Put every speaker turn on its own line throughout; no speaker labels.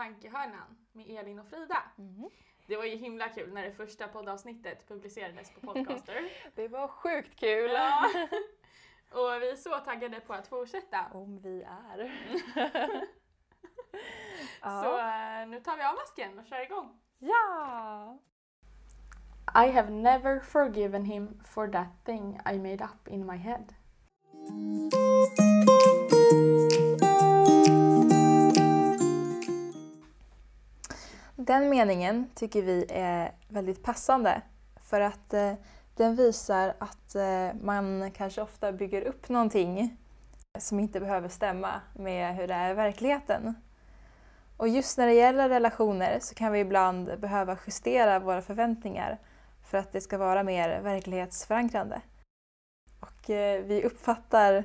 Tankehörnan med Elin och Frida.
Mm.
Det var ju himla kul när det första poddavsnittet publicerades på Podcaster.
Det var sjukt kul!
ja. Och vi är så taggade på att fortsätta.
Om vi är.
Så eh, nu tar vi av masken och kör igång.
Ja!
I have never forgiven him for that thing I made up in my head.
Den meningen tycker vi är väldigt passande för att eh, den visar att eh, man kanske ofta bygger upp någonting som inte behöver stämma med hur det är i verkligheten. Och just när det gäller relationer så kan vi ibland behöva justera våra förväntningar för att det ska vara mer verklighetsförankrande. Och eh, vi uppfattar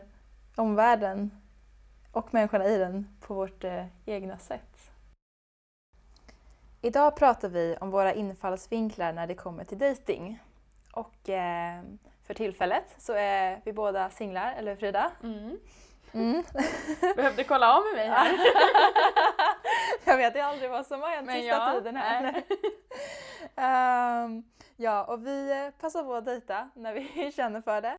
omvärlden och människorna i den på vårt eh, egna sätt. Idag pratar vi om våra infallsvinklar när det kommer till dating. Och eh, för tillfället så är vi båda singlar, eller Frida?
Mm.
Mm.
Behövde kolla av med mig här.
Jag vet aldrig vad som har hänt sista
ja,
tiden här. Ehm, ja, och vi passar på att dejta när vi känner för det.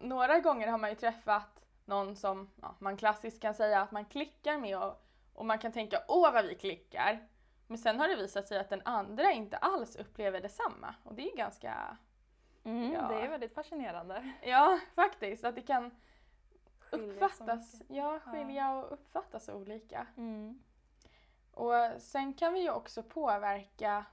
Några gånger har man ju träffat någon som ja, man klassiskt kan säga att man klickar med och, och man kan tänka åh vad vi klickar. Men sen har det visat sig att den andra inte alls upplever detsamma och det är ganska,
Mm,
Ja.
Det är väldigt fascinerande.
ja faktiskt, att det kan
Skilja
uppfattas, ja skilja och uppfattas olika.
Mm.
Och sen kan vi ju också påverka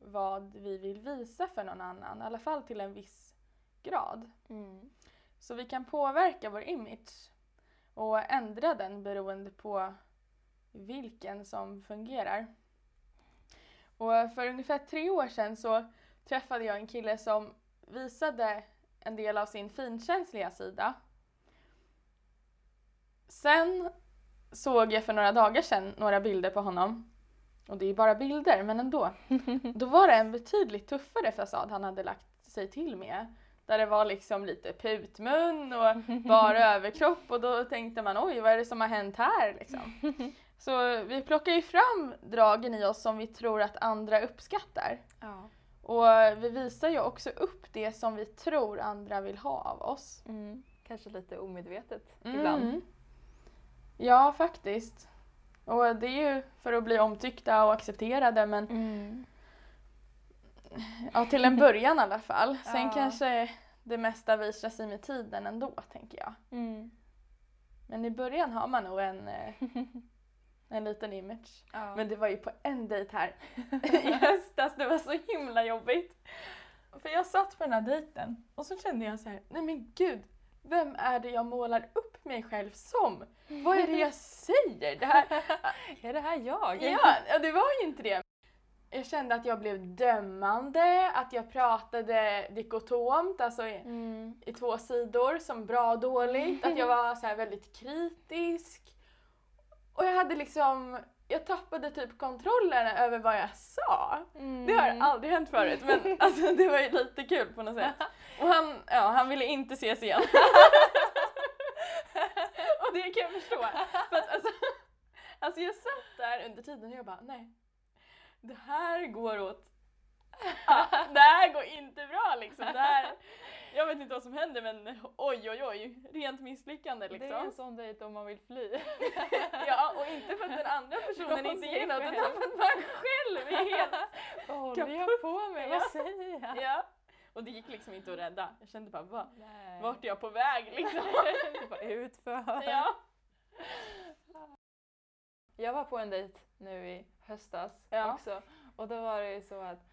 vad vi vill visa för någon annan, i alla fall till en viss grad.
Mm.
Så vi kan påverka vår image och ändra den beroende på vilken som fungerar. Och för ungefär tre år sedan så träffade jag en kille som visade en del av sin finkänsliga sida. Sen såg jag för några dagar sedan några bilder på honom. Och det är bara bilder, men ändå. Då var det en betydligt tuffare fasad han hade lagt sig till med. Där det var liksom lite putmun och bara överkropp och då tänkte man oj vad är det som har hänt här liksom. Så vi plockar ju fram dragen i oss som vi tror att andra uppskattar.
Ja.
Och vi visar ju också upp det som vi tror andra vill ha av oss.
Mm. Kanske lite omedvetet ibland.
Mm. Ja, faktiskt. Och det är ju för att bli omtyckta och accepterade men
Mm.
ja, till en början i alla fall. Sen
Ja.
kanske det mesta visar sig med tiden ändå, tänker jag.
Mm.
Men i början har man nog en, eh, en liten image.
Ja.
Men det var ju på en dejt här i höstas, det var så himla jobbigt. För jag satt på den här dejten och så kände jag så här, nej men gud, vem är det jag målar upp mig själv som? Vad är det jag säger? Det här,
är det här jag?
ja, det var ju inte det. Jag kände att jag blev dömande, att jag pratade dikotomt, alltså i,
Mm.
i två sidor som bra och dåligt. Att jag var så väldigt kritisk. Och jag hade liksom, jag tappade typ kontrollen över vad jag sa.
Mm.
Det har aldrig hänt förut men alltså, det var ju lite kul på något sätt. Och han, ja, han ville inte ses igen. och det kan jag förstå. För att, alltså, alltså jag satt där under tiden och jag bara nej. Det här går åt... Ah, det här går inte bra liksom. Det här, jag vet inte vad som händer men oj oj oj. Rent misslyckande liksom.
Det är en sån dejt om man vill fly.
Ja, och inte för att den andra personen inte något utan för att man själv är helt...
Vad håller jag på med? Vad säger jag?
Ja. Och det gick liksom inte att rädda. Jag kände bara, va?
Nej.
Vart är jag på väg liksom?
Utför.
ja.
Jag var på en dejt nu i höstas
Ja.
också och då var det ju så att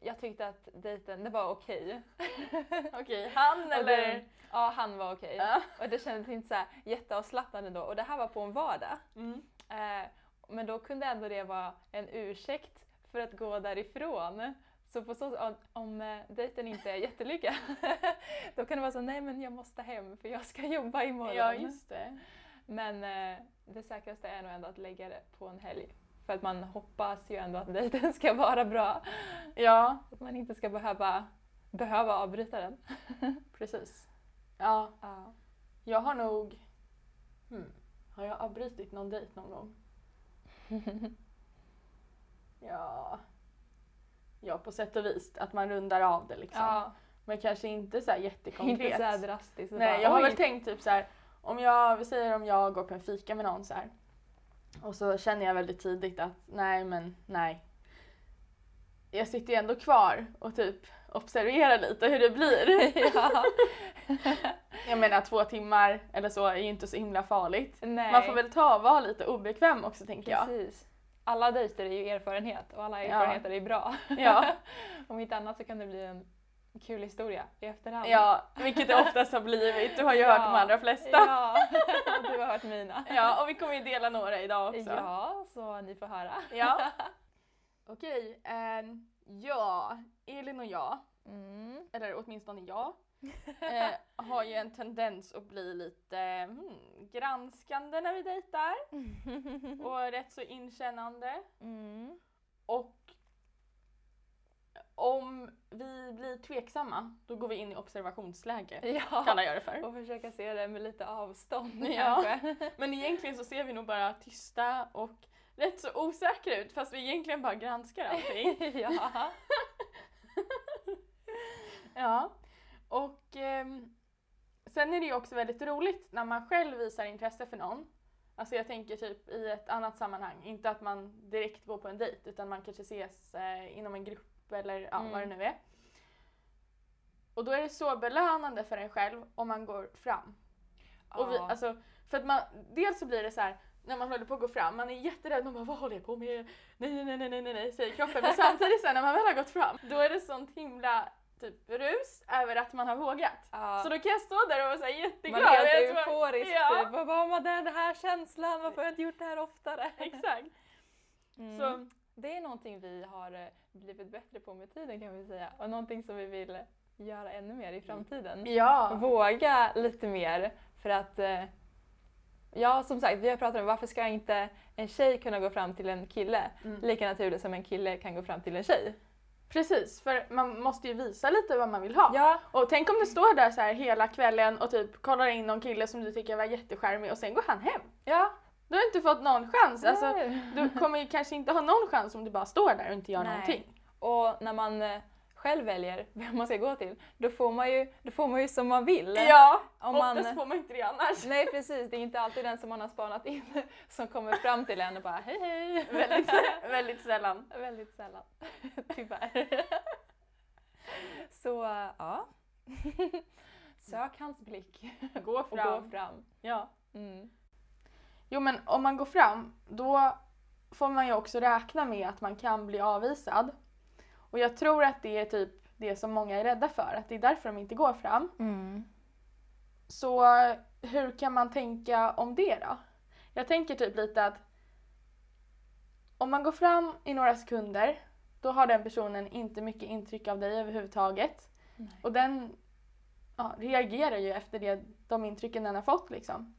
jag tyckte att dejten, det var okej.
Okej, han
Och
eller?
det- Ja, han var okej.
Ja.
Och det kändes inte så här jätteavslappnande då. Och det här var på en vardag.
Mm.
Eh, men då kunde ändå det vara en ursäkt för att gå därifrån. Så på så, om, om eh, dejten inte är jättelyckad, då kan det vara så nej men jag måste hem för jag ska jobba imorgon.
Ja, just det.
Men eh, det säkraste är nog ändå att lägga det på en helg. För att man hoppas ju ändå att dejten ska vara bra.
Ja,
Att man inte ska behöva, behöva avbryta den.
precis. Ja,
Ja.
jag har nog... Hmm. Har jag avbrutit någon dejt någon gång? Ja. Ja, på sätt och vis. Att man rundar av det liksom.
Ja,
Men kanske inte så jättekonkret.
inte så drastiskt.
Nej,
Bara,
jag har väl tänkt typ så här. Om jag, vi säger om jag går på en fika med någon så här. Och så känner jag väldigt tidigt att nej men nej. Jag sitter ju ändå kvar och typ observerar lite hur det blir.
ja.
Jag menar två timmar eller så är ju inte så himla farligt.
Nej.
Man får väl ta och vara lite obekväm också tänker jag.
Precis. Alla dejter är ju erfarenhet och alla
Ja.
erfarenheter är bra.
Ja.
Om inte annat så kan det bli en kul historia i efterhand.
Ja, vilket det oftast har blivit. Du har ju
Ja.
hört de allra flesta.
Ja, du har hört mina.
Ja, och vi kommer ju dela några idag också.
Ja, så ni får höra.
Ja. Okej, ehm, ja, Elin och jag,
Mm.
eller åtminstone jag, eh, har ju en tendens att bli lite hmm, granskande när vi dejtar och rätt så inkännande.
Mm.
Och om vi blir tveksamma, då går vi in i observationsläge,
Ja,
kallar jag det för.
och försöka se det med lite avstånd
Ja.
kanske.
Men egentligen så ser vi nog bara tysta och rätt så osäkra ut fast vi egentligen bara granskar allting.
ja.
Ja, och ehm, sen är det ju också väldigt roligt när man själv visar intresse för någon. Alltså jag tänker typ i ett annat sammanhang, inte att man direkt går på en dejt utan man kanske ses eh, inom en grupp eller ja,
Mm.
vad det nu är. Och då är det så belönande för en själv om man går fram. Och vi,
Ja.
alltså, för att man, dels så blir det så här när man håller på att gå fram, man är jätterädd, man bara vad håller jag på med? Nej, nej, nej, nej, nej, nej, säger kroppen. Men samtidigt sen när man väl har gått fram, då är det sånt himla typ rus över att man har vågat.
Ja.
Så då kan jag stå där och vara så här jätteglad.
Man är helt euforisk
Ja.
typ. Vad var man den här känslan? Varför har jag inte gjort det här oftare?
Exakt.
Mm.
Så,
Det är någonting vi har eh, blivit bättre på med tiden kan vi säga. Och någonting som vi vill göra ännu mer i framtiden.
ja.
Våga lite mer för att eh, Ja, som sagt, vi har pratat om varför ska inte en tjej kunna gå fram till en kille
Mm.
lika naturligt som en kille kan gå fram till en tjej?
Precis, för man måste ju visa lite vad man vill ha.
Ja,
Och tänk om du står där så här hela kvällen och typ kollar in någon kille som du tycker var jättecharmig och sen går han hem.
ja.
Du har inte fått någon chans. Alltså, du kommer kanske inte ha någon chans om du bara står där och inte gör
Nej.
någonting.
Och när man eh, själv väljer vem man ska gå till, då får man ju, då får man ju som man vill.
Ja,
Om
oftast
man-
får man inte det annars.
Nej precis, det är inte alltid den som man har spanat in som kommer fram till en och bara hej hej.
väldigt, väldigt sällan.
Väldigt sällan, tyvärr. Så ja, sök hans blick
Gå
och
fram.
gå fram.
Ja.
Mm.
Jo men om man går fram, då får man ju också räkna med att man kan bli avvisad. Och jag tror att det är typ det som många är rädda för, att det är därför de inte går fram.
Mm.
Så hur kan man tänka om det då? Jag tänker typ lite att om man går fram i några sekunder, då har den personen inte mycket intryck av dig överhuvudtaget.
Nej.
Och den ja, reagerar ju efter det, de intrycken den har fått liksom.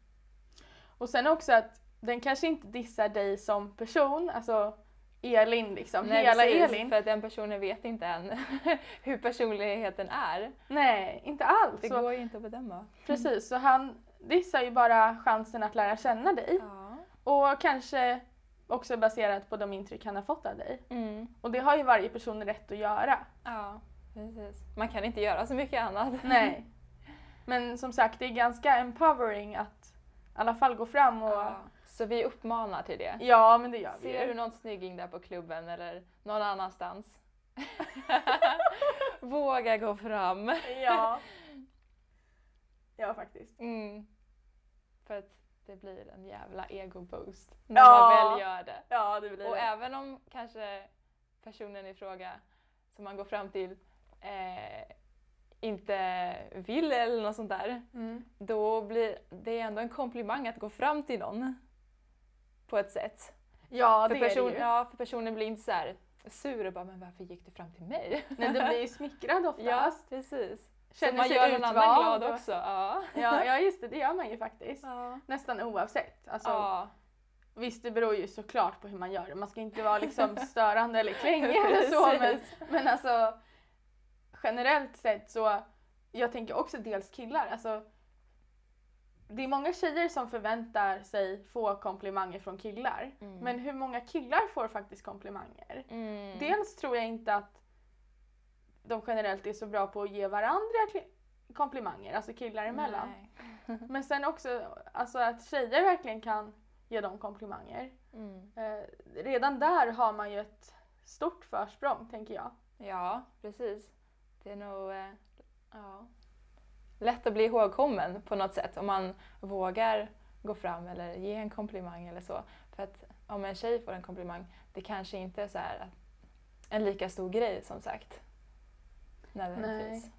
Och sen också att den kanske inte dissar dig som person, alltså Elin liksom,
Nej,
hela
precis,
Elin.
För att den personen vet inte än hur personligheten är.
Nej, inte alls.
Det
Så,
går ju inte att bedöma.
precis, så han dissar ju bara chansen att lära känna dig.
Ja.
Och kanske också baserat på de intryck han har fått av dig.
Mm.
Och det har ju varje person rätt att göra.
ja, precis. Man kan inte göra så mycket annat.
Nej. Men som sagt, det är ganska empowering att i alla fall gå fram och...
Ja. Så vi uppmanar till det.
Ja, men det gör vi
Ser du någon snygging där på klubben eller någon annanstans? Våga gå fram.
Ja. Ja, faktiskt.
Mm. För att det blir en jävla ego-boost när man
Ja.
väl gör det.
Ja, det blir
Och
det.
även om kanske personen i fråga som man går fram till eh, inte vill eller något sånt där,
Mm.
då blir det ändå en komplimang att gå fram till någon. På ett sätt.
Ja,
för,
det
person,
är det ju.
ja, för personen blir inte så här sur och bara “men varför gick du fram till mig?”
Nej, du blir ju smickrad oftast.
Ja, precis. Så
Känner
man
sig
gör någon annan glad
och-
också. Ja.
Ja, ja, just det. Det gör man ju faktiskt.
Ja.
Nästan oavsett. Alltså,
ja.
Visst, det beror ju såklart på hur man gör det. Man ska inte vara liksom störande eller klängig eller så. Men, men alltså generellt sett så, jag tänker också dels killar. Alltså, det är många tjejer som förväntar sig få komplimanger från killar.
Mm.
Men hur många killar får faktiskt komplimanger?
Mm.
Dels tror jag inte att de generellt är så bra på att ge varandra komplimanger, alltså killar emellan.
Nej.
Men sen också alltså att tjejer verkligen kan ge dem komplimanger.
Mm.
Eh, redan där har man ju ett stort försprång, tänker jag.
Ja, precis. Det är nog eh, ja, lätt att bli ihågkommen på något sätt om man vågar gå fram eller ge en komplimang eller så. För att om en tjej får en komplimang, det kanske inte är så här en lika stor grej som sagt. Nödvändigtvis.
Nej.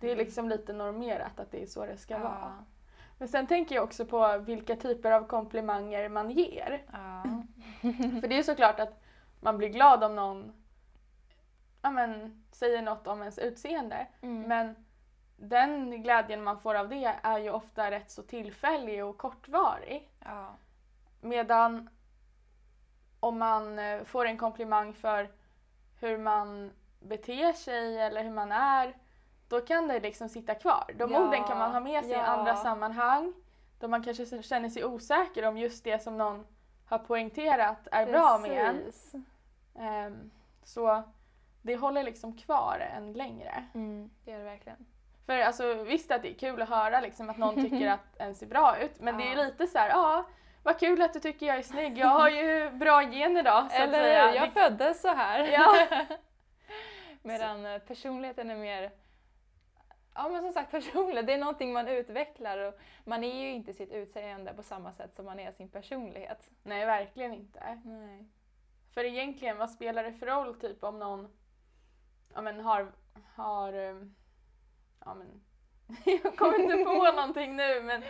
Det är liksom lite normerat att det är så det ska vara.
Ja.
Men sen tänker jag också på vilka typer av komplimanger man ger.
Ja.
För det är såklart att man blir glad om någon ja, men, säger något om ens utseende.
Mm.
Men den glädjen man får av det är ju ofta rätt så tillfällig och kortvarig.
ja.
Medan om man eh, får en komplimang för hur man beter sig eller hur man är, då kan det liksom sitta kvar. De
Ja,
orden kan man ha med sig i
ja.
andra sammanhang, då man kanske känner sig osäker om just det som någon har poängterat är bra med en.
Precis.
Ehm, så det håller liksom kvar en längre.
Mm, det gör det verkligen.
För alltså, visst att det är kul att höra liksom, att någon tycker att en ser bra ut, men det är
Ja.
lite så här, ja, vad kul att du tycker jag är snygg. Jag har ju bra gener då, så att
Eller
säga.
hur? Jag föddes så här.
Ja.
Medan eh, personligheten är mer Ja men som sagt personlighet, det är någonting man utvecklar och man är ju inte sitt utseende på samma sätt som man är sin personlighet.
Nej, verkligen inte.
Nej.
För egentligen, vad spelar det för roll typ om någon ja, men har, har um, ja men jag kommer inte på någonting nu men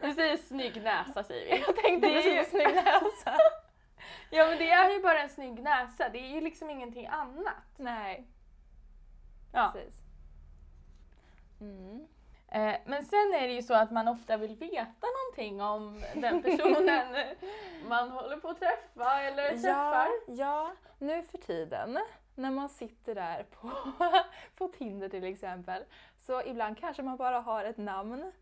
vi säger snygg näsa säger vi.
Jag tänkte
Det ju-
precis på snygg näsa.
Ja men det är ju bara en snygg näsa, det är ju liksom ingenting annat.
Nej,
Ja.
precis. Mm.
Eh, men sen är det ju så att man ofta vill veta någonting om den personen man håller på att träffa eller
Ja,
träffar.
ja, nu för tiden när man sitter där på, på Tinder till exempel så ibland kanske man bara har ett namn,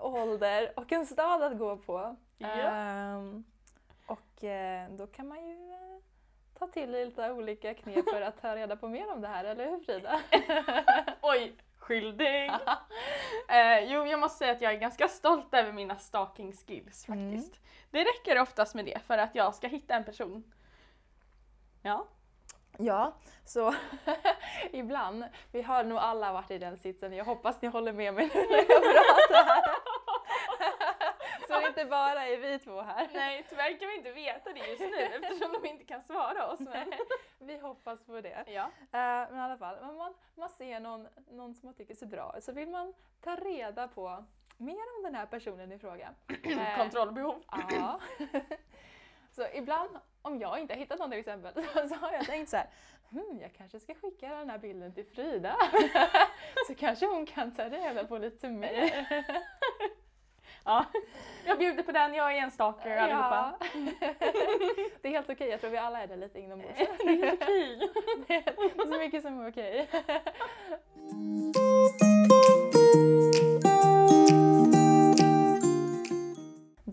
ålder och en stad att gå på.
Ja.
Ehm, och eh, då kan man ju eh, ta till lite olika knep för att ta reda på mer om det här, eller hur Frida?
Oj, skyldig! eh, jo, jag måste säga att jag är ganska stolt över mina stalking skills
Mm.
faktiskt. Det räcker oftast med det för att jag ska hitta en person. Ja.
Ja, så ibland, vi har nog alla varit i den sitsen, jag hoppas ni håller med mig nu när jag pratar här. Så det inte bara är vi två här.
Nej, tyvärr kan vi inte veta det just nu eftersom de inte kan svara oss. Men...
Vi hoppas på det.
Ja.
Eh, men i alla fall, om man, man ser någon, någon som man tycker ser bra ut så vill man ta reda på mer om den här personen i fråga. Eh,
Kontrollbehov.
Ja. Så ibland, om jag inte har hittat någon till exempel, så, har jag tänkt så här, hmm, jag kanske ska skicka den här bilden till Frida. så kanske hon kan ta reda på lite mer.
Ja. Jag bjuder på den, jag är en stalker allihopa.
Ja. Det är helt okej, jag tror vi alla är det lite inombords.
Det är okej.
Det är så mycket som är okej.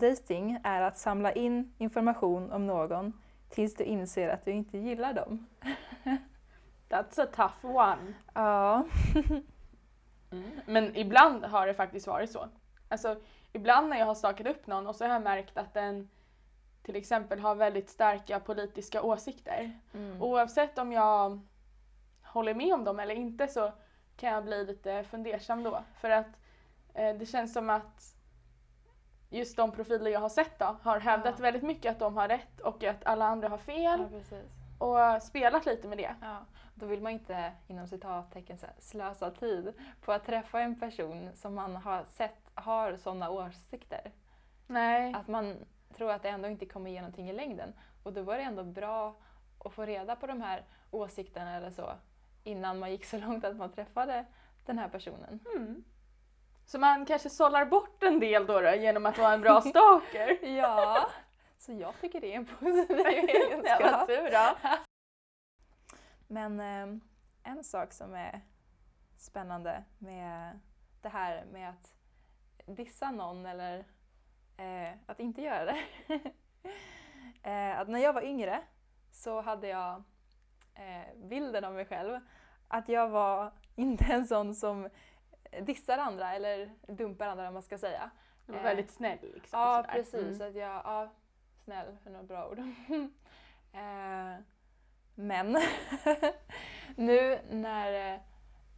Dating är att samla in information om någon tills du inser att du inte gillar dem.
That's a tough one.
Ja.
Men ibland har det faktiskt varit så. Alltså, ibland när jag har stakat upp någon och så har jag märkt att den till exempel har väldigt starka politiska åsikter.
Mm.
Oavsett om jag håller med om dem eller inte så kan jag bli lite fundersam då. För att eh, det känns som att just de profiler jag har sett då har hävdat
Ja.
väldigt mycket att de har rätt och att alla andra har fel
Ja,
och spelat lite med det.
Ja, då vill man inte inom citattecken slösa tid på att träffa en person som man har sett har sådana åsikter.
Nej.
Att man tror att det ändå inte kommer ge någonting i längden. Och då var det ändå bra att få reda på de här åsikterna eller så innan man gick så långt att man träffade den här personen.
Mm. Så man kanske sållar bort en del då, då genom att vara en bra stalker.
Ja, så jag tycker det är en positiv
Ja,
egenskap.
vad tur då.
Men eh, en sak som är spännande med det här med att dissa någon eller eh, att inte göra det. eh, att när jag var yngre så hade jag eh, bilden av mig själv att jag var inte en sån som dissar andra eller dumpar andra om man ska säga.
Du var
Eh,
väldigt snäll liksom.
Ja,
sådär.
precis.
Mm.
Att jag, ja, snäll är något bra ord. eh, men nu när, eh,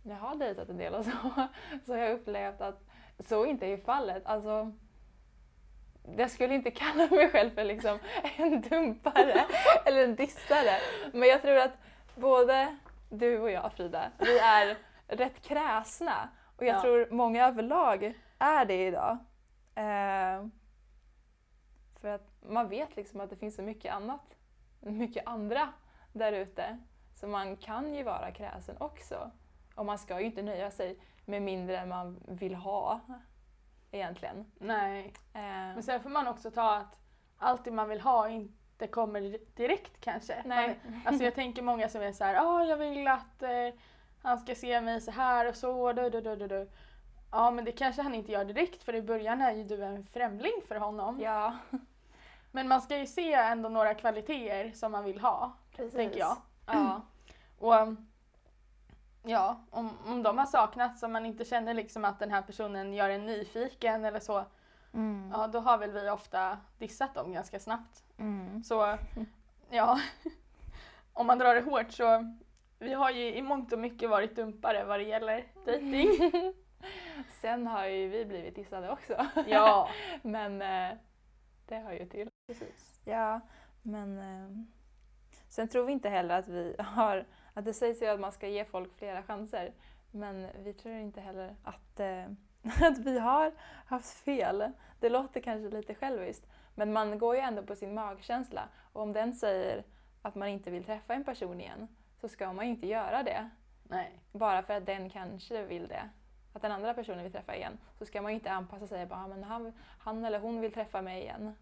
när jag har dejtat en del och så, så har jag upplevt att så inte är fallet. Alltså, jag skulle inte kalla mig själv för liksom en dumpare eller en dissare. Men jag tror att både du och jag Frida, vi är rätt kräsna. Och jag
Ja.
tror många överlag är det idag. Eh, för att man vet liksom att det finns så mycket annat, mycket andra där ute. Så man kan ju vara kräsen också. Och man ska ju inte nöja sig med mindre än man vill ha egentligen.
Nej.
Eh,
Men sen får man också ta att allt det man vill ha inte kommer direkt kanske.
Nej.
Man, alltså jag tänker många som är så här, ah, jag vill att eh, han ska se mig så här och så. Du, du, du, du, du. Ja men det kanske han inte gör direkt för i början är ju du en främling för honom.
ja,
Men man ska ju se ändå några kvaliteter som man vill ha,
precis.
tänker jag.
Ja.
Och ja, om, om de har saknats som man inte känner liksom att den här personen gör en nyfiken eller så,
Mm.
ja då har väl vi ofta dissat dem ganska snabbt.
Mm.
Så ja, om man drar det hårt så vi har ju i mångt och mycket varit dumpare vad det gäller dejting.
Sen har ju vi blivit dissade också.
Ja,
Men eh, det hör ju till.
precis.
Ja, men eh, sen tror vi inte heller att vi har, att det sägs ju att man ska ge folk flera chanser. Men vi tror inte heller att, eh, att vi har haft fel. Det låter kanske lite själviskt. Men man går ju ändå på sin magkänsla. Och om den säger att man inte vill träffa en person igen så ska man ju inte göra det.
Nej.
Bara för att den kanske vill det. Att den andra personen vill träffa igen. Så ska man ju inte anpassa sig och bara, "Ah, men han, han eller hon vill träffa mig igen.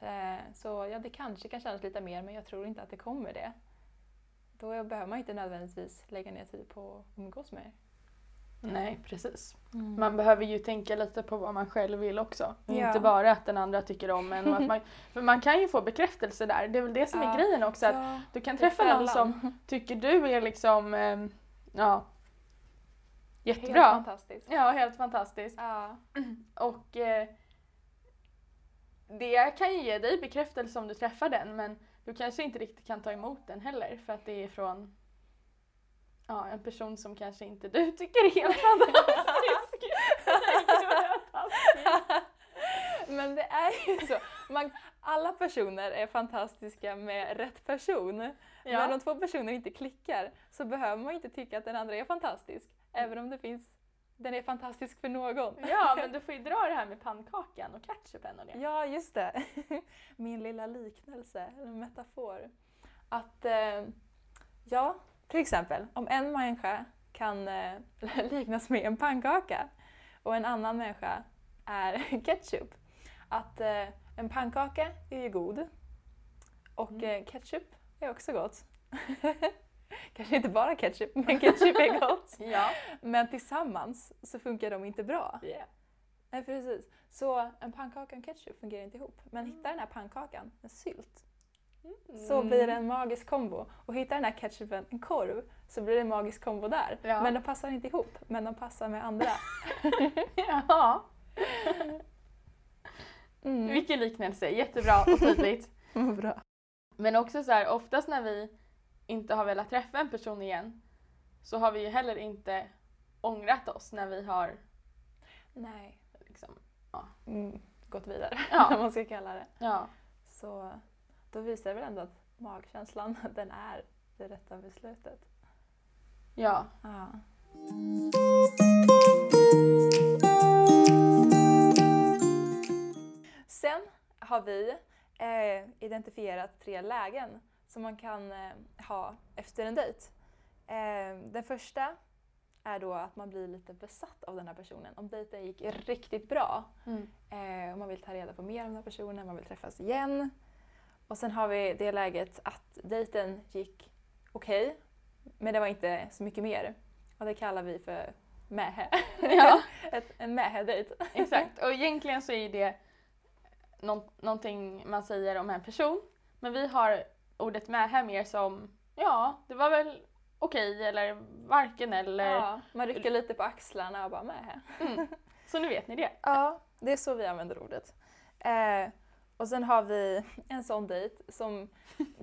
Eh, så ja, det kanske kan kännas lite mer men jag tror inte att det kommer det. Då behöver man inte nödvändigtvis lägga ner tid på att umgås med er.
Nej, precis.
Mm.
Man behöver ju tänka lite på vad man själv vill också.
Ja.
Inte bara att den andra tycker om en. Och att man, för man kan ju få bekräftelse där. Det är väl det som
Ja.
är grejen också. Att
Ja,
du kan träffa någon som tycker du är liksom, eh, ja,
Helt
jättebra.
fantastiskt.
Ja, helt fantastiskt.
Ja.
Och eh, det kan ju ge dig bekräftelse om du träffar den men du kanske inte riktigt kan ta emot den heller för att det är från ja, en person som kanske inte du tycker är helt fantastisk.
Men det är ju så. Man, alla personer är fantastiska med rätt person. Men
ja.
om två personer inte klickar så behöver man inte tycka att den andra är fantastisk. Även om det finns, den är fantastisk för någon.
ja, men du får ju dra det här med pannkakan och ketchupen och det.
Ja, just det. Min lilla liknelse, eller metafor. Att, eh, ja, till exempel, om en människa kan eh, liknas med en pannkaka och en annan människa är ketchup. Att eh, en pannkaka är ju god och
Mm.
eh, ketchup är också gott. Kanske inte bara ketchup, men ketchup är gott.
Ja.
Men tillsammans så funkar de inte bra.
Yeah.
Nej precis. Så en pannkaka och ketchup fungerar inte ihop. Men hitta den här pannkakan med sylt så blir det en magisk kombo. Och hittar den här ketchupen en korv så blir det en magisk kombo där.
Ja.
Men de passar inte ihop, men de passar med andra.
Ja,
Mm.
vilken liknelse. Jättebra och tydligt.
Bra.
Men också så här, oftast när vi inte har velat träffa en person igen så har vi ju heller inte ångrat oss när vi har
Nej.
liksom,
Mm. Gått vidare,
Ja.
om man ska kalla det.
ja,
Så då visar det väl ändå att magkänslan, den är det rätta beslutet.
ja,
Ja. Sen har vi eh, identifierat tre lägen som man kan eh, ha efter en dejt. Eh, den första är då att man blir lite besatt av den här personen. Om dejten gick riktigt bra
mm.
eh, man vill ta reda på mer om den här personen, man vill träffas igen. Och sen har vi det läget att dejten gick okej, men det var inte så mycket mer. Och det kallar vi för mähä.
Ja.
Ett, en mähä-dejt.
Exakt, och egentligen så är det nå- någonting man säger om en person. Men vi har ordet med här mer som, ja, det var väl okej eller varken eller.
Ja, man rycker lite på axlarna och bara mähä.
Mm. Så nu vet ni det.
Ja, det är så vi använder ordet. Eh, och sen har vi en sån dejt som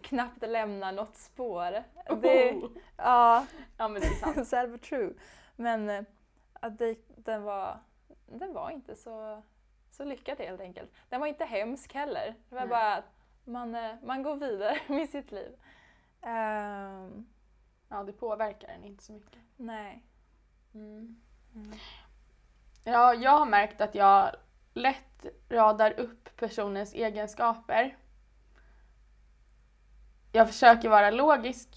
knappt lämnar något spår. Det,
Oh.
ja,
Ja men det är sant.
sad true. Men eh, att dejt, den, var, den var inte så, så lyckad helt enkelt. Den var inte hemsk heller. Det var
Nej.
bara att man, eh, man går vidare med sitt liv. Ehm,
Ja det påverkar en inte så mycket.
nej.
Mm.
Mm.
Ja, jag har märkt att jag lätt radar upp personens egenskaper. Jag försöker vara logisk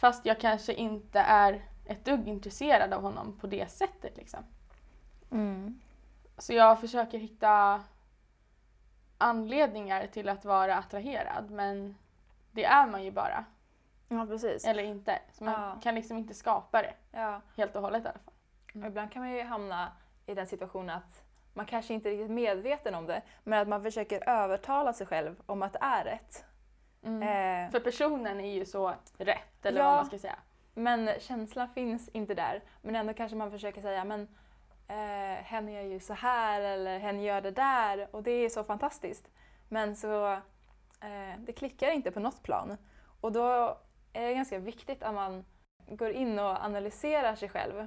fast jag kanske inte är ett dugg intresserad av honom på det sättet. Liksom.
Mm.
Så jag försöker hitta anledningar till att vara attraherad men det är man ju bara.
Ja, precis.
Eller inte. Så man
Ja.
kan liksom inte skapa det
Ja.
helt och hållet i alla fall.
Och ibland kan man ju hamna i den situationen att man kanske inte är riktigt medveten om det, men att man försöker övertala sig själv om att det är rätt.
Mm.
Eh,
För personen är ju så rätt eller
Ja.
vad man ska säga.
men känslan finns inte där. Men ändå kanske man försöker säga, men eh, hen gör ju så här eller hen gör det där och det är så fantastiskt. Men så eh, det klickar inte på något plan. Och då är det ganska viktigt att man går in och analyserar sig själv.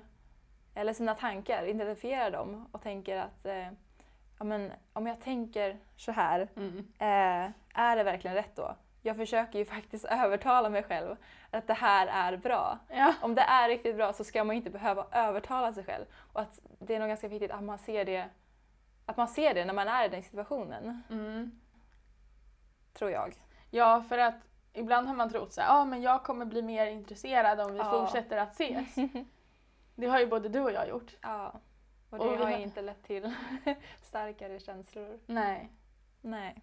Eller sina tankar, identifierar dem och tänker att eh, ja, men, om jag tänker så här,
Mm.
eh, är det verkligen rätt då? Jag försöker ju faktiskt övertala mig själv att det här är bra.
Ja.
Om det är riktigt bra så ska man inte behöva övertala sig själv. Och att det är nog ganska viktigt att man ser det, att man ser det när man är i den situationen,
Mm.
tror jag.
ja, för att ibland har man trott så här, ah, men jag kommer bli mer intresserad om vi
Ja.
fortsätter att ses. Det har ju både du och jag gjort.
Ja. Och det
Och
har ju inte lett till starkare känslor.
Nej.
Nej.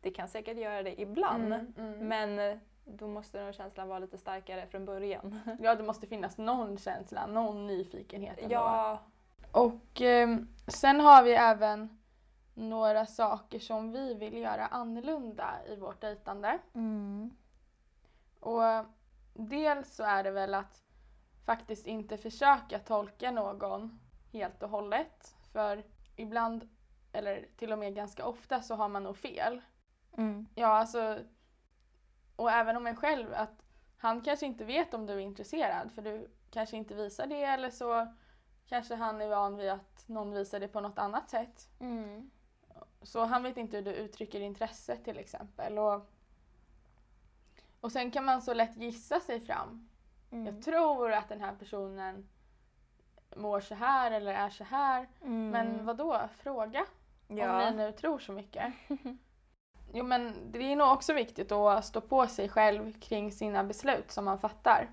Det kan säkert göra det ibland,
Mm, mm.
men eh, då måste nog känslan vara lite starkare från början.
Ja, det måste finnas någon känsla, någon nyfikenhet ändå.
Ja,
Och ehm, sen har vi även några saker som vi vill göra annorlunda i vårt dejtande.
mm.
Och dels så är det väl att faktiskt inte försöka tolka någon helt och hållet. För ibland, eller till och med ganska ofta, så har man nog fel.
Mm.
Ja, alltså, och även om en själv, att han kanske inte vet om du är intresserad för du kanske inte visar det eller så kanske han är van vid att någon visar det på något annat sätt.
Mm.
Så han vet inte hur du uttrycker intresse till exempel. Och, och sen kan man så lätt gissa sig fram.
Mm.
Jag tror att den här personen mår så här eller är så här.
Mm.
Men vad då? Fråga. Om
ja.
ni nu tror så mycket. Jo men det är nog också viktigt att stå på sig själv kring sina beslut som man fattar.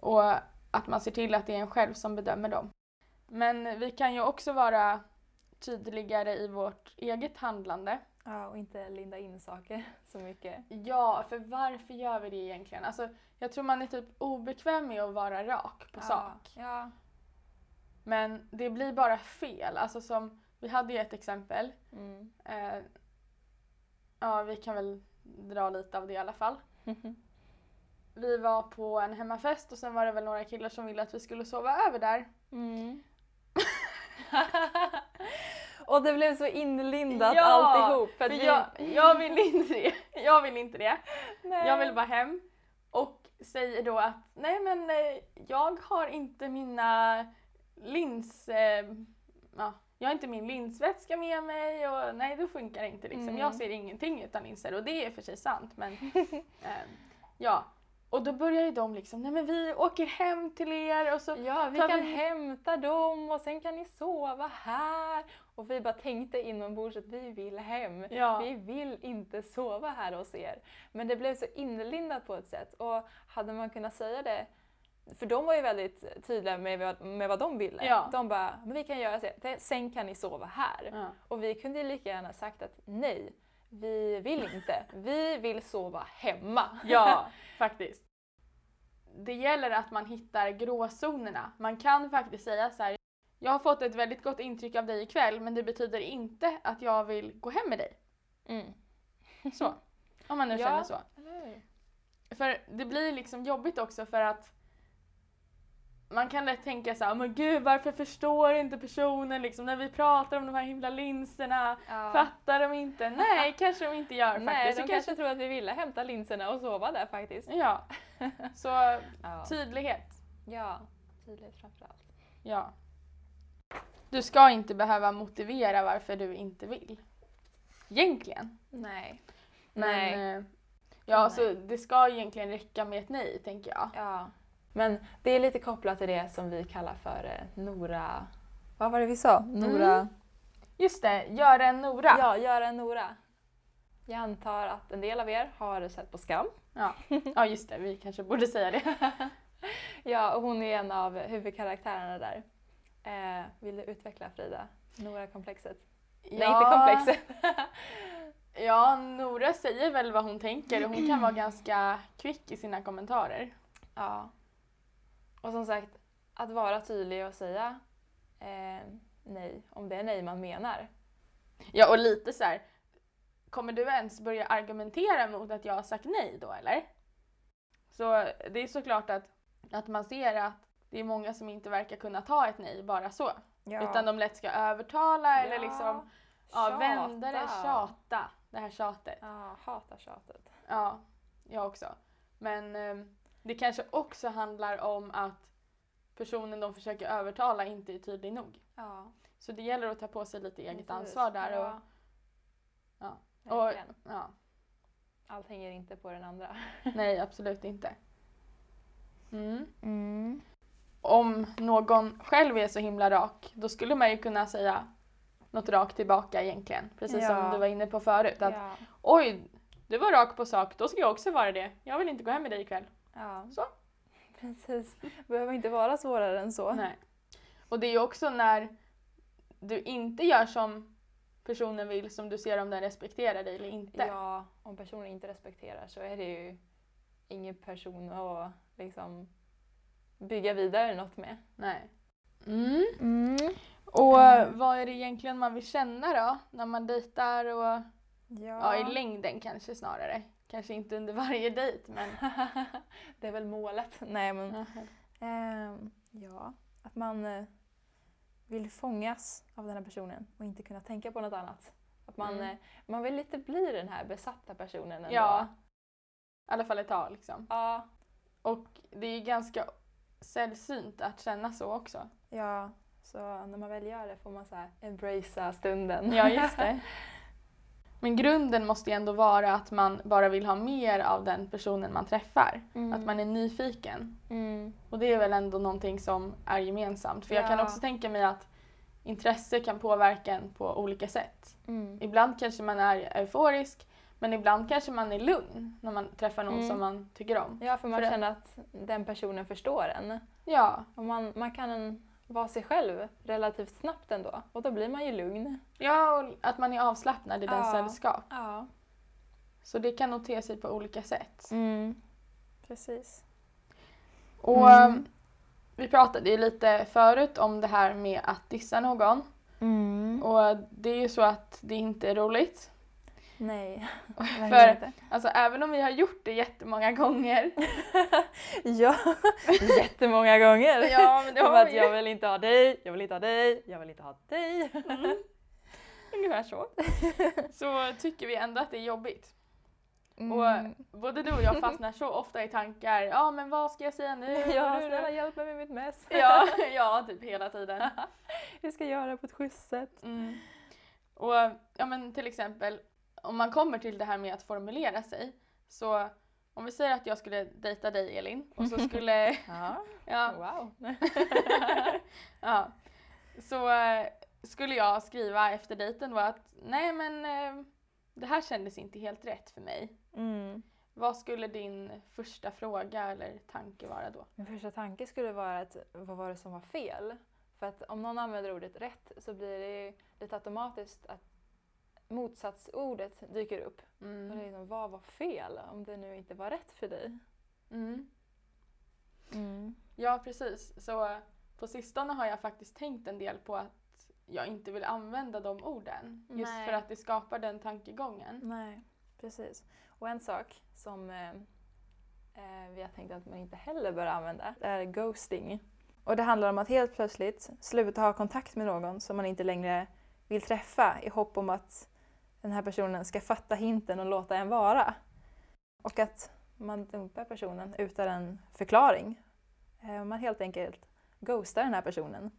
Och att man ser till att det är en själv som bedömer dem. Men vi kan ju också vara tydligare i vårt eget handlande.
Ja, och inte linda in saker så mycket.
Ja, för varför gör vi det egentligen? Alltså, jag tror man är typ obekväm med att vara rak på sak.
Ja.
Men det blir bara fel. Alltså som, vi hade ju ett exempel.
Mm.
Eh, ja, vi kan väl dra lite av det i alla fall. Vi var på en hemmafest och sen var det väl några killar som ville att vi skulle sova över där.
Mm. och det blev så inlindat
Ja,
alltihop. För
För
vi...
jag, jag vill inte det. Jag vill inte det.
Nej.
Jag vill bara hem. Och säger då att nej men eh, jag har inte mina lins... Eh, ja, jag har inte min linsvätska med mig och nej det funkar inte liksom.
Mm.
Jag ser ingenting utan linser och det är för sig sant men eh, ja. Och då börjar ju de liksom, nej men vi åker hem till er och så
Ja, vi kan
vi-
hämta dem och sen kan ni sova här. Och vi bara tänkte inombords att vi vill hem.
Ja.
Vi vill inte sova här hos er. Men det blev så inlindat på ett sätt. Och hade man kunnat säga det för de var ju väldigt tydliga med vad, med vad de ville.
Ja.
De bara, men vi kan göra så, sen kan ni sova här.
Ja.
Och vi kunde ju lika gärna sagt att nej, vi vill inte. Vi vill sova hemma.
Ja, faktiskt. det gäller att man hittar gråzonerna. Man kan faktiskt säga så här. Jag har fått ett väldigt gott intryck av dig ikväll men det betyder inte att jag vill gå hem med dig.
Mm.
Så. Om man nu
Ja.
känner så. För det blir liksom jobbigt också för att man kan lätt tänka så här, men gud varför förstår inte personen liksom när vi pratar om de här himla linserna?
Ja.
Fattar de inte? Nej, kanske de inte gör
Nej,
faktiskt.
de
Så
kanske tror att vi ville hämta linserna och sova där faktiskt.
Ja. Så
Ja,
tydlighet.
ja. tydligt framförallt.
Ja. Du ska inte behöva motivera varför du inte vill. Egentligen.
Nej.
Men,
Nej.
eh, ja,
Nej.
så det ska egentligen räcka med ett nej, tänker jag.
Ja. Men det är lite kopplat till det som vi kallar för eh, Nora... Vad var det vi sa? Nora...
Mm. Just det, göra en Nora.
Ja, göra en Nora. Jag antar att en del av er har sett på Skam.
Ja. ja, just det, vi kanske borde säga det.
Ja, och hon är en av huvudkaraktärerna där. Eh, vill du utveckla Frida? Nora-komplexet? Nej, inte komplexet.
Ja, Nora säger väl vad hon tänker och hon kan vara ganska kvick i sina kommentarer.
ja. Och som sagt, att vara tydlig och säga eh, nej, om det är nej man menar.
Ja, och lite så här. Kommer du ens börja argumentera mot att jag har sagt nej då eller? Så det är såklart att, att man ser att det är många som inte verkar kunna ta ett nej bara så.
Ja.
Utan de lätt ska övertala eller
Ja,
liksom ja, vända det,
tjata.
Det här tjatet.
Ja, hatar tjatet.
Ja, jag också. Men eh, det kanske också handlar om att personen de försöker övertala inte är tydlig nog.
Ja,
Så det gäller att ta på sig lite eget
precis.
ansvar där. Och,
Ja,
ja. och, ja.
Allt hänger inte på den andra.
Nej, absolut inte. Mm.
Mm.
Om någon själv är så himla rak, då skulle man ju kunna säga något rakt tillbaka egentligen. Precis
Ja.
som du var inne på förut. Att
Ja,
oj, du var rak på sak, då ska jag också vara det. Jag vill inte gå hem med dig ikväll.
ja.
Så.
Precis. behöver inte vara svårare än så.
Nej. Och det är ju också när du inte gör som personen vill som du ser om den respekterar dig eller inte.
Ja, om personen inte respekterar så är det ju ingen person att liksom bygga vidare något med.
Nej. Mm.
Mm.
Och
Mm.
vad är det egentligen man vill känna då? När man dejtar och
Ja.
ja, i längden kanske snarare. Kanske inte under varje dejt men
det är väl målet. Nej men, ehm, ja, att man eh, vill fångas av den här personen och inte kunna tänka på något annat. Att man,
Mm.
eh, man vill lite bli den här besatta personen ändå.
ja. I alla fall ett tag liksom.
Ja.
Och det är ju ganska sällsynt att känna så också.
Ja, så när man väl gör det får man så här embracea stunden.
Ja, just det. Men grunden måste ju ändå vara att man bara vill ha mer av den personen man träffar.
Mm.
Att man är nyfiken.
Mm.
Och det är väl ändå någonting som är gemensamt. För jag kan
Ja.
också tänka mig att intresse kan påverka en på olika sätt.
Mm.
Ibland kanske man är euforisk men ibland kanske man är lugn när man träffar någon
Mm.
som man tycker om.
Ja, för man
För
känner att den personen förstår en.
Ja,
Och man, man kan vara sig själv relativt snabbt ändå. Och då blir man ju lugn.
ja och att man är avslappnad i
Ja.
sällskap.
Ja.
Så det kan nog te sig på olika sätt.
Mm. Precis.
Och
Mm.
um, vi pratade ju lite förut om det här med att dissa någon.
Mm.
Och det är ju så att det inte är roligt.
Nej.
För alltså även om vi har gjort det jättemånga gånger.
ja, jättemånga gånger.
ja men det har
att
vi
jag
ju.
vill inte ha dig, jag vill inte ha dig, jag vill inte ha dig.
Ungefär så. Så tycker vi ändå att det är jobbigt.
Mm.
Och både du och jag fastnar så ofta i tankar. Ja men vad ska jag säga nu?
Ja, snälla hjälp mig med mitt mess.
ja, ja, typ hela tiden.
Hur ska jag göra det på ett schysst sätt?
Mm. Och ja men till exempel om man kommer till det här med att formulera sig. Så om vi säger att jag skulle dejta dig Elin och så skulle,
Ja,
ja,
wow.
ja, så eh, skulle jag skriva efter dejten då att nej men eh, det här kändes inte helt rätt för mig.
Mm.
Vad skulle din första fråga eller tanke vara då?
Min första tanke skulle vara att vad var det som var fel? För att om någon använder ordet rätt så blir det lite automatiskt att motsatsordet dyker upp. Och det är
Mm.
liksom, vad var fel om det nu inte var rätt för dig?
Mm.
Mm.
Ja, precis. Så på sistone har jag faktiskt tänkt en del på att jag inte vill använda de orden. Just
Nej.
för att det skapar den tankegången.
Nej, precis. Och en sak som eh, eh, vi har tänkt att man inte heller bör använda är ghosting. Och det handlar om att helt plötsligt sluta ha kontakt med någon som man inte längre vill träffa i hopp om att den här personen ska fatta hinten och låta en vara. Och att man dumpar personen utan en förklaring. Eh, Man helt enkelt ghostar den här personen.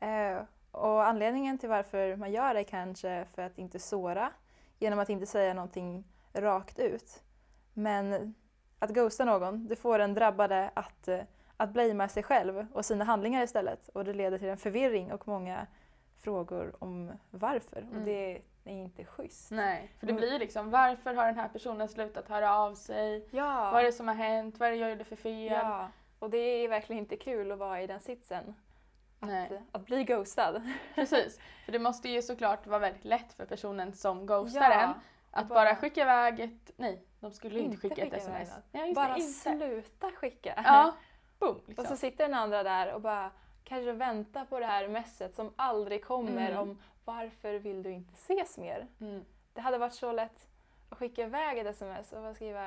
Eh, Och anledningen till varför man gör det kanske för att inte såra genom att inte säga någonting rakt ut. Men att ghosta någon, det får den drabbade att, eh, att blamea sig själv och sina handlingar istället. Och det leder till en förvirring och många frågor om varför.
Mm.
Och det är inte schysst.
Nej, för det blir liksom varför har den här personen slutat höra av sig?
Ja.
Vad är det som har hänt? Vad är det jag gjorde för fel?
ja. Och det är verkligen inte kul att vara i den sitsen. Att,
Nej.
att bli ghostad.
Precis, för det måste ju såklart vara väldigt lätt för personen som ghostar en att
bara-
bara, skicka iväg ett... Nej, de skulle inte skicka ett
skicka iväg
sms. Ja,
bara
det, inte.
sluta skicka.
Ja, boom. Liksom.
Och så sitter den andra där och bara kanske väntar på det här messet som aldrig kommer
Mm.
om varför vill du inte ses mer?
mm.
Det hade varit så lätt att skicka iväg ett sms och skriva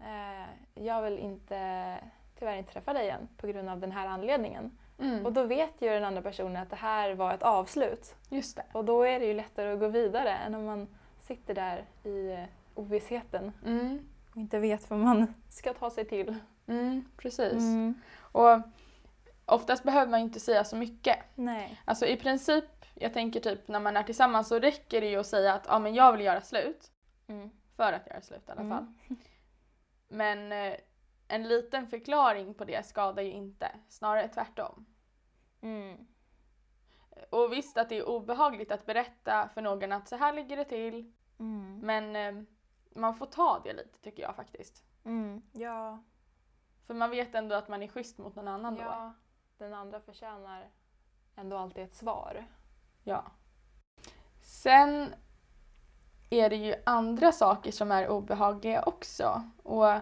eh, jag vill inte, tyvärr inte träffa dig igen på grund av den här anledningen.
Mm.
Och då vet ju den andra personen att det här var ett avslut.
Just det.
Och då är det ju lättare att gå vidare än om man sitter där i eh, ovissheten
Mm.
och inte vet vad man ska ta sig till.
Mm, precis.
Mm.
Och oftast behöver man inte säga så mycket.
Nej.
Alltså i princip, jag tänker typ när man är tillsammans så räcker det ju att säga att ja, men jag vill göra slut.
Mm.
För att göra slut i alla
Mm.
fall. Men eh, en liten förklaring på det skadar ju inte. Snarare tvärtom.
Mm.
Och visst att det är obehagligt att berätta för någon att så här ligger det till.
Mm.
Men eh, man får ta det lite tycker jag faktiskt.
Mm. Ja.
För man vet ändå att man är schysst mot någon annan då.
ja, den andra förtjänar ändå alltid ett svar.
Ja. Sen är det ju andra saker som är obehagliga också. Och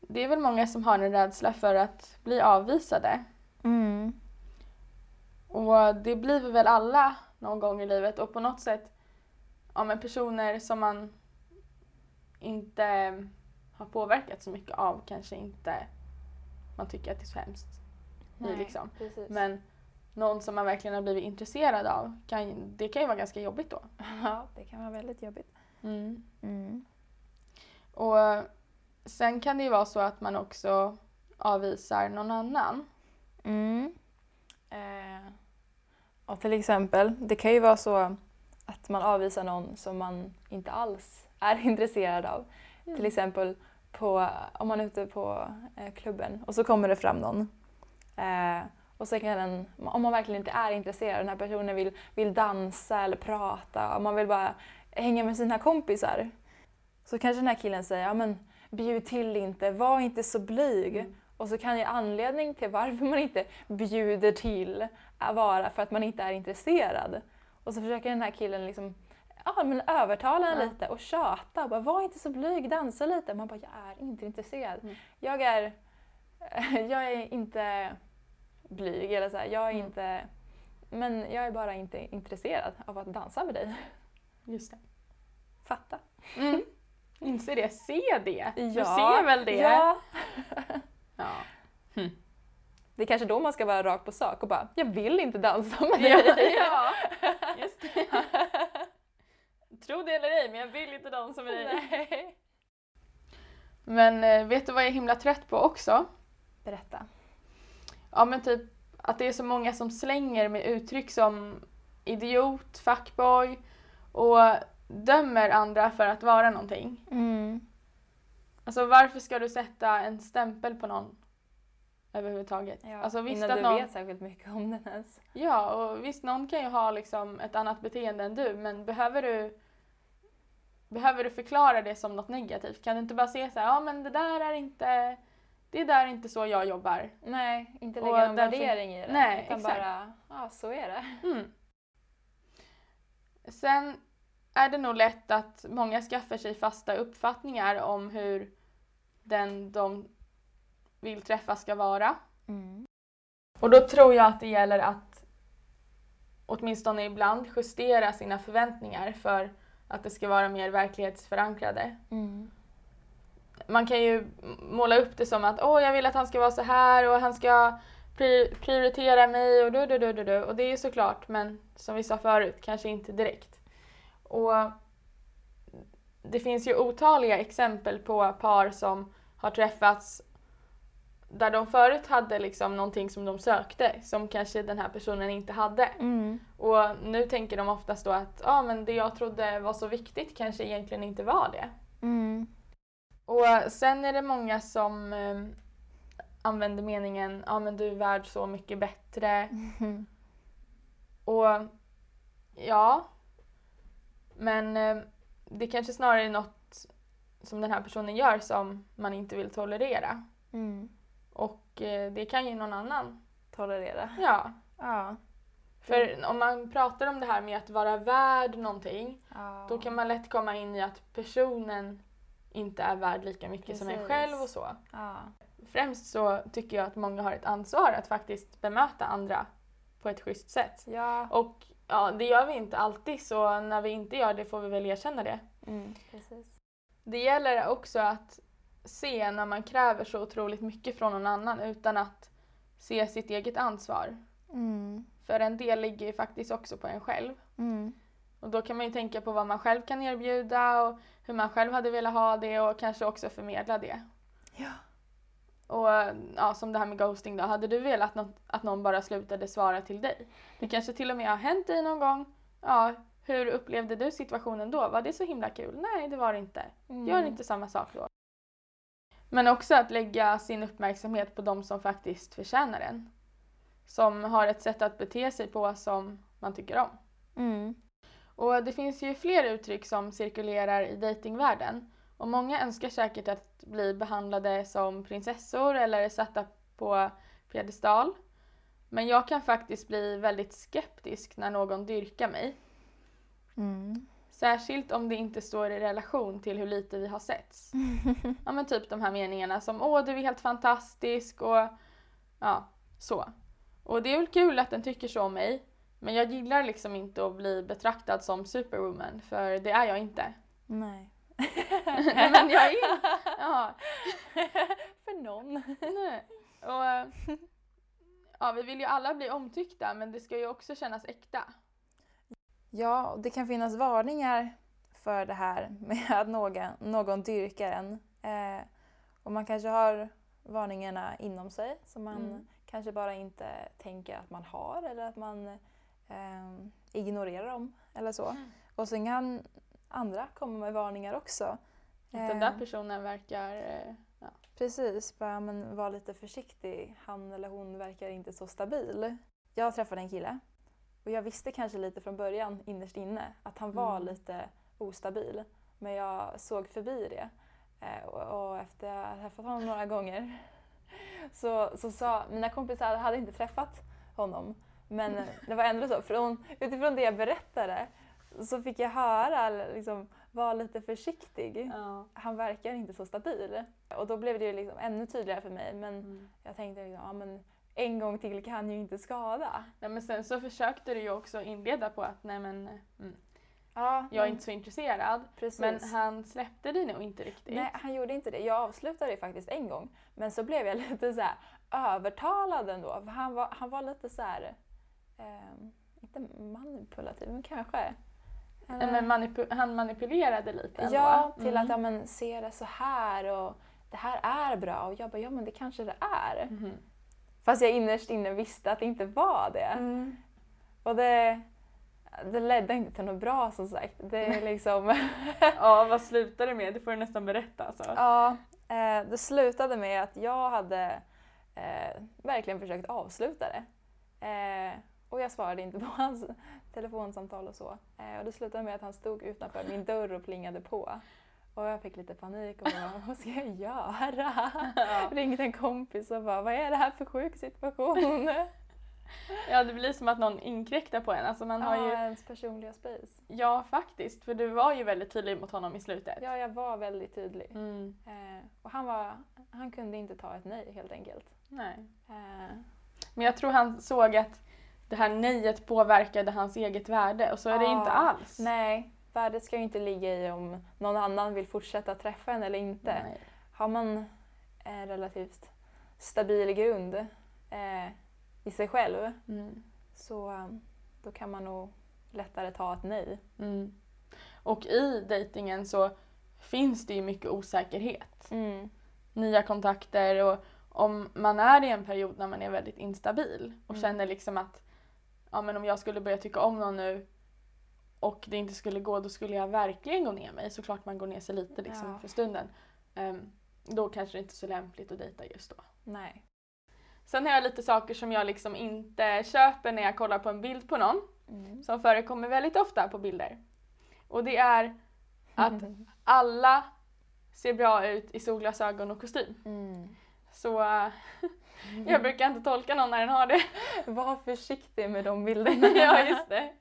det är väl många som har en rädsla för att bli avvisade.
Mm.
Och det blir vi väl alla någon gång i livet och på något sätt, ja men personer som man inte har påverkat så mycket av kanske inte man tycker att det är så hemskt. i liksom.
precis.
Men någon som man verkligen har blivit intresserad av, kan, det kan ju vara ganska jobbigt då.
ja, det kan vara väldigt jobbigt. Mm.
Och sen kan det ju vara så att man också avvisar någon annan.
Mm. Eh, och till exempel, det kan ju vara så att man avvisar någon som man inte alls är intresserad av. Till exempel på, om man är ute på eh, klubben och så kommer det fram någon. Eh, och så kan den, om man verkligen inte är intresserad, den här personen vill, vill dansa eller prata och man vill bara hänga med sina kompisar. Så kanske den här killen säger, ja men bjud till inte, var inte så blyg.
Mm.
Och så kan ju anledning till varför man inte bjuder till vara för att man inte är intresserad. Och så försöker den här killen liksom ja, men övertala en
Ja.
lite och tjata. Bara, Var inte så blyg, dansa lite. Man bara, jag är inte intresserad.
Mm.
Jag, är, jag är inte blyg, eller så här, jag är
Mm.
inte... Men jag är bara inte intresserad av att dansa med dig.
Just det.
Fatta.
Mm. Inse det, se det. Du
Ja.
ser väl det?
Ja.
Ja.
Det är kanske då man ska vara rakt på sak och bara, jag vill inte dansa med
Ja,
dig.
ja, just det. Tro det eller ej, men jag vill inte dansa med dig.
Nej.
Men eh, vet du vad jag är himla trött på också?
Berätta.
Ja men typ att det är så många som slänger med uttryck som idiot, fuckboy och dömer andra för att vara någonting.
Mm.
Alltså varför ska du sätta en stämpel på någon överhuvudtaget?
Ja,
alltså visst
innan
att
du
någon...
vet särskilt mycket om den ens.
Ja, och visst någon kan ju ha liksom ett annat beteende än du men behöver du Behöver du förklara det som något negativt? Kan du inte bara säga så här, ja men det där är inte Det där är inte så jag jobbar.
Nej, inte
Och
lägga någon värdering i det.
Nej,
utan
exakt.
bara, ja så är det.
Mm. Sen är det nog lätt att många skaffar sig fasta uppfattningar om hur den de vill träffa ska vara.
Mm.
Och då tror jag att det gäller att åtminstone ibland justera sina förväntningar för att det ska vara mer verklighetsförankrade.
Mm.
Man kan ju måla upp det som att åh, jag vill att han ska vara så här och han ska pri- prioritera mig och du, du, du, du, du. Och det är ju såklart, men som vi sa förut, kanske inte direkt. Och det finns ju otaliga exempel på par som har träffats där de förut hade liksom någonting som de sökte som kanske den här personen inte hade.
Mm.
Och nu tänker de oftast då att ah, men det jag trodde var så viktigt kanske egentligen inte var det.
Mm.
Och sen är det många som eh, använder meningen ja ah, men du är värd så mycket bättre.
Mm.
Och ja, men eh, det kanske snarare är något som den här personen gör som man inte vill tolerera.
Mm.
Och eh, det kan ju någon annan.
Tolerera.
Ja.
Ja.
För om man pratar om det här med att vara värd någonting
ja.
då kan man lätt komma in i att personen inte är värd lika mycket som en
Precis.
själv och så.
Ja.
Främst så tycker jag att många har ett ansvar att faktiskt bemöta andra på ett schysst sätt.
Ja.
Och ja, det gör vi inte alltid så när vi inte gör det får vi väl erkänna det.
Mm. Precis.
Det gäller också att se när man kräver så otroligt mycket från någon annan utan att se sitt eget ansvar.
Mm.
För en del ligger ju faktiskt också på en själv.
Mm.
Och då kan man ju tänka på vad man själv kan erbjuda och hur man själv hade velat ha det och kanske också förmedla det.
Ja.
Och ja, som det här med ghosting då, hade du velat något, att någon bara slutade svara till dig? Det kanske till och med har hänt dig någon gång. Ja, hur upplevde du situationen då? Var det så himla kul? Nej, det var det inte.
Mm.
Gör inte samma sak då. Men också att lägga sin uppmärksamhet på de som faktiskt förtjänar den. Som har ett sätt att bete sig på som man tycker om.
Mm.
Och det finns ju fler uttryck som cirkulerar i datingvärlden. Och många önskar säkert att bli behandlade som prinsessor eller satta på piedestal. Men jag kan faktiskt bli väldigt skeptisk när någon dyrkar mig.
Mm.
Särskilt om det inte står i relation till hur lite vi har setts. Ja men typ de här meningarna som åh du är helt fantastisk och ja, så. Och det är väl kul att den tycker så om mig. Men jag gillar liksom inte att bli betraktad som superwoman för det är jag inte.
Nej.
men jag är ja,
För någon.
nej. Och, ja, vi vill ju alla bli omtyckta men det ska ju också kännas äkta.
Ja, och det kan finnas varningar för det här med att någon, någon dyrkar en. Eh, och man kanske har varningarna inom sig som man
Mm.
kanske bara inte tänker att man har eller att man eh, ignorerar dem eller så.
Mm.
Och sen kan andra komma med varningar också.
Att den där personen verkar... eh, Ja.
Precis, bara men var lite försiktig. Han eller hon verkar inte så stabil. Jag träffade en kille och jag visste kanske lite från början innerst inne att han var
Mm.
lite ostabil. Men jag såg förbi det. Eh, och, och efter jag hade träffat honom några gånger så, så sa mina kompisar hade inte träffat honom. Men det var ändå så, från, utifrån det jag berättade så fick jag höra liksom, var lite försiktig
Ja.
han verkar inte så stabil. Och då blev det ju liksom ännu tydligare för mig. Men
Mm.
jag tänkte liksom, ja, men en gång till kan ju inte skada.
Nej, men sen så försökte du ju också inleda på att nej men mm,
Ja,
jag är inte så intresserad.
precis.
Men han släppte dig nog inte riktigt.
Nej, han gjorde inte det. Jag avslutade det faktiskt en gång. Men så blev jag lite så övertalad ändå. För han var, han var lite så här, ehm, inte manipulativ, men kanske.
Nej, Men manipu- han manipulerade lite ändå.
Ja, till
Mm.
att ja, men, se det så här och det här är bra. Och jag bara, ja men det kanske det är.
Mhm.
Fast jag innerst inne visste att det inte var det.
Mm.
Och det, det ledde inte till något bra som sagt. Det är liksom...
Ja, vad slutade det med? Det får du nästan berätta. Alltså.
ja, eh, det slutade med att jag hade eh, verkligen försökt avsluta det. Eh, och jag svarade inte på hans telefonsamtal och så. Eh, och det slutade med att han stod utanför min dörr och plingade på. Och jag fick lite panik och bara, vad ska jag göra?
Ja.
Ringde en kompis och bara, vad är det här för sjuk situation?
Ja, det blir som att någon inkräktar på en. Alltså man har
Ja,
ju...
ens personliga space.
Ja, faktiskt. För du var ju väldigt tydlig mot honom i slutet.
Ja, jag var väldigt tydlig.
Mm,
Eh, och han, var, han kunde inte ta ett nej helt enkelt.
nej.
Eh,
Men jag tror han såg att det här nejet påverkade hans eget värde och så är det inte alls.
nej, värdet ska ju inte ligga i om någon annan vill fortsätta träffa en eller inte.
Nej.
Har man en relativt stabil grund eh, i sig själv
Mm.
så eh, då kan man nog lättare ta ett nej.
Mm. Och i dejtingen så finns det ju mycket osäkerhet. Nya kontakter och om man är i en period när man är väldigt instabil och
Mm.
känner liksom att ja, men om jag skulle börja tycka om någon nu och det inte skulle gå då skulle jag verkligen gå ner mig. Såklart man går ner sig lite liksom
Ja.
för stunden. Ehm, då kanske det inte är så lämpligt att dejta just då.
Nej.
Sen har jag lite saker som jag liksom inte köper när jag kollar på en bild på någon.
Mm.
Som förekommer väldigt ofta på bilder. Och det är att alla ser bra ut i solglasögon och kostym.
Mm.
Så eh, jag brukar inte tolka någon när den har det.
Var försiktig med de bilderna.
ja, just det.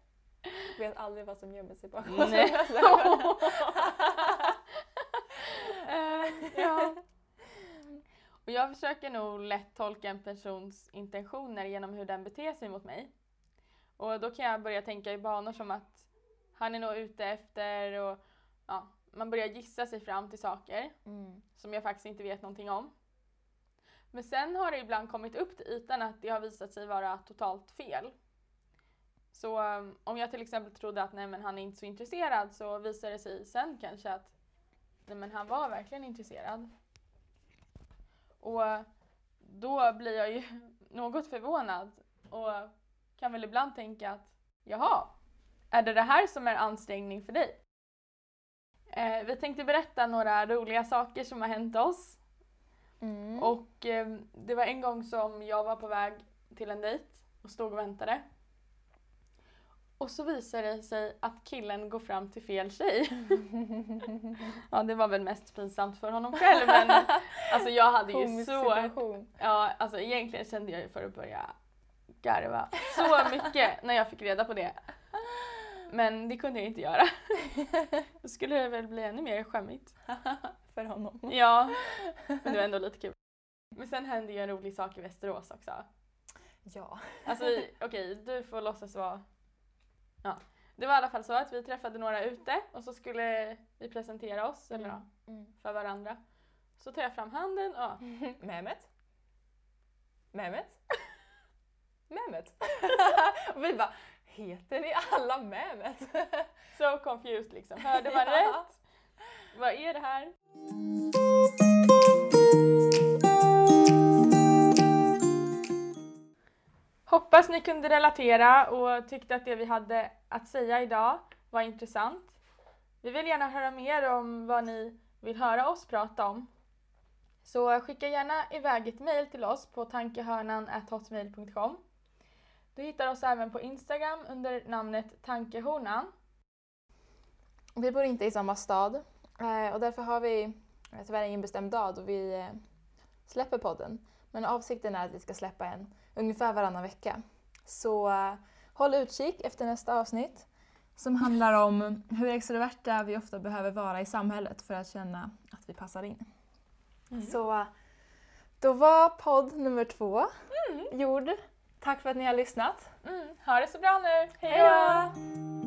vet aldrig vad som gömmer sig bakom
Nej.
solglasögon.
Eh, ja. Och jag försöker nog lätt tolka en persons intentioner genom hur den beter sig mot mig. Och då kan jag börja tänka i banor som att han är nog ute efter och ja, man börjar gissa sig fram till saker
Mm.
som jag faktiskt inte vet någonting om. Men sen har det ibland kommit upp till ytan att det har visat sig vara totalt fel. Så um, om jag till exempel trodde att nej men han är inte så intresserad så visar det sig sen kanske att nej men han var verkligen intresserad. Och uh, då blir jag ju något förvånad och kan väl ibland tänka att jaha, är det det här som är ansträngning för dig? Eh, vi tänkte berätta några roliga saker som har hänt oss.
Mm.
Och eh, det var en gång som jag var på väg till en dejt och stod och väntade. Och så visade det sig att killen går fram till fel tjej. ja, det var väl mest pinsamt för honom själv men alltså jag hade ju så... Ja, alltså egentligen kände jag ju för att börja garva så mycket när jag fick reda på det. Men det kunde jag inte göra. Då skulle det väl bli ännu mer skämmigt.
För honom.
Ja, men det var ändå lite kul. Men sen hände ju en rolig sak i Västerås också.
Ja.
Alltså okej, du får låtsas vara... Ja. Det var i alla fall så att vi träffade några ute och så skulle vi presentera oss eller ja,
Mm.
för varandra. Så tar jag fram handen och
Mehmet? Mehmet? Mehmet? och vi bara, heter ni alla Mehmet?
so confused liksom. Hörde man
Ja.
rätt? Vad är det här? Hoppas ni kunde relatera och tyckte att det vi hade att säga idag var intressant. Vi vill gärna höra mer om vad ni vill höra oss prata om. Så skicka gärna iväg ett mejl till oss på tankehörnan.hotmail.com. Du hittar oss även på Instagram under namnet Tankehornan.
Vi bor inte i samma stad eh, och därför har vi eh, tyvärr ingen bestämd dag då vi eh, släpper podden. Men avsikten är att vi ska släppa en ungefär varannan vecka. Så håll utkik efter nästa avsnitt som handlar om hur extroverta vi ofta behöver vara i samhället för att känna att vi passar in. Så eh, då var podd nummer två gjord. Tack för att ni har lyssnat.
Mm, ha det så bra nu. Hej
då!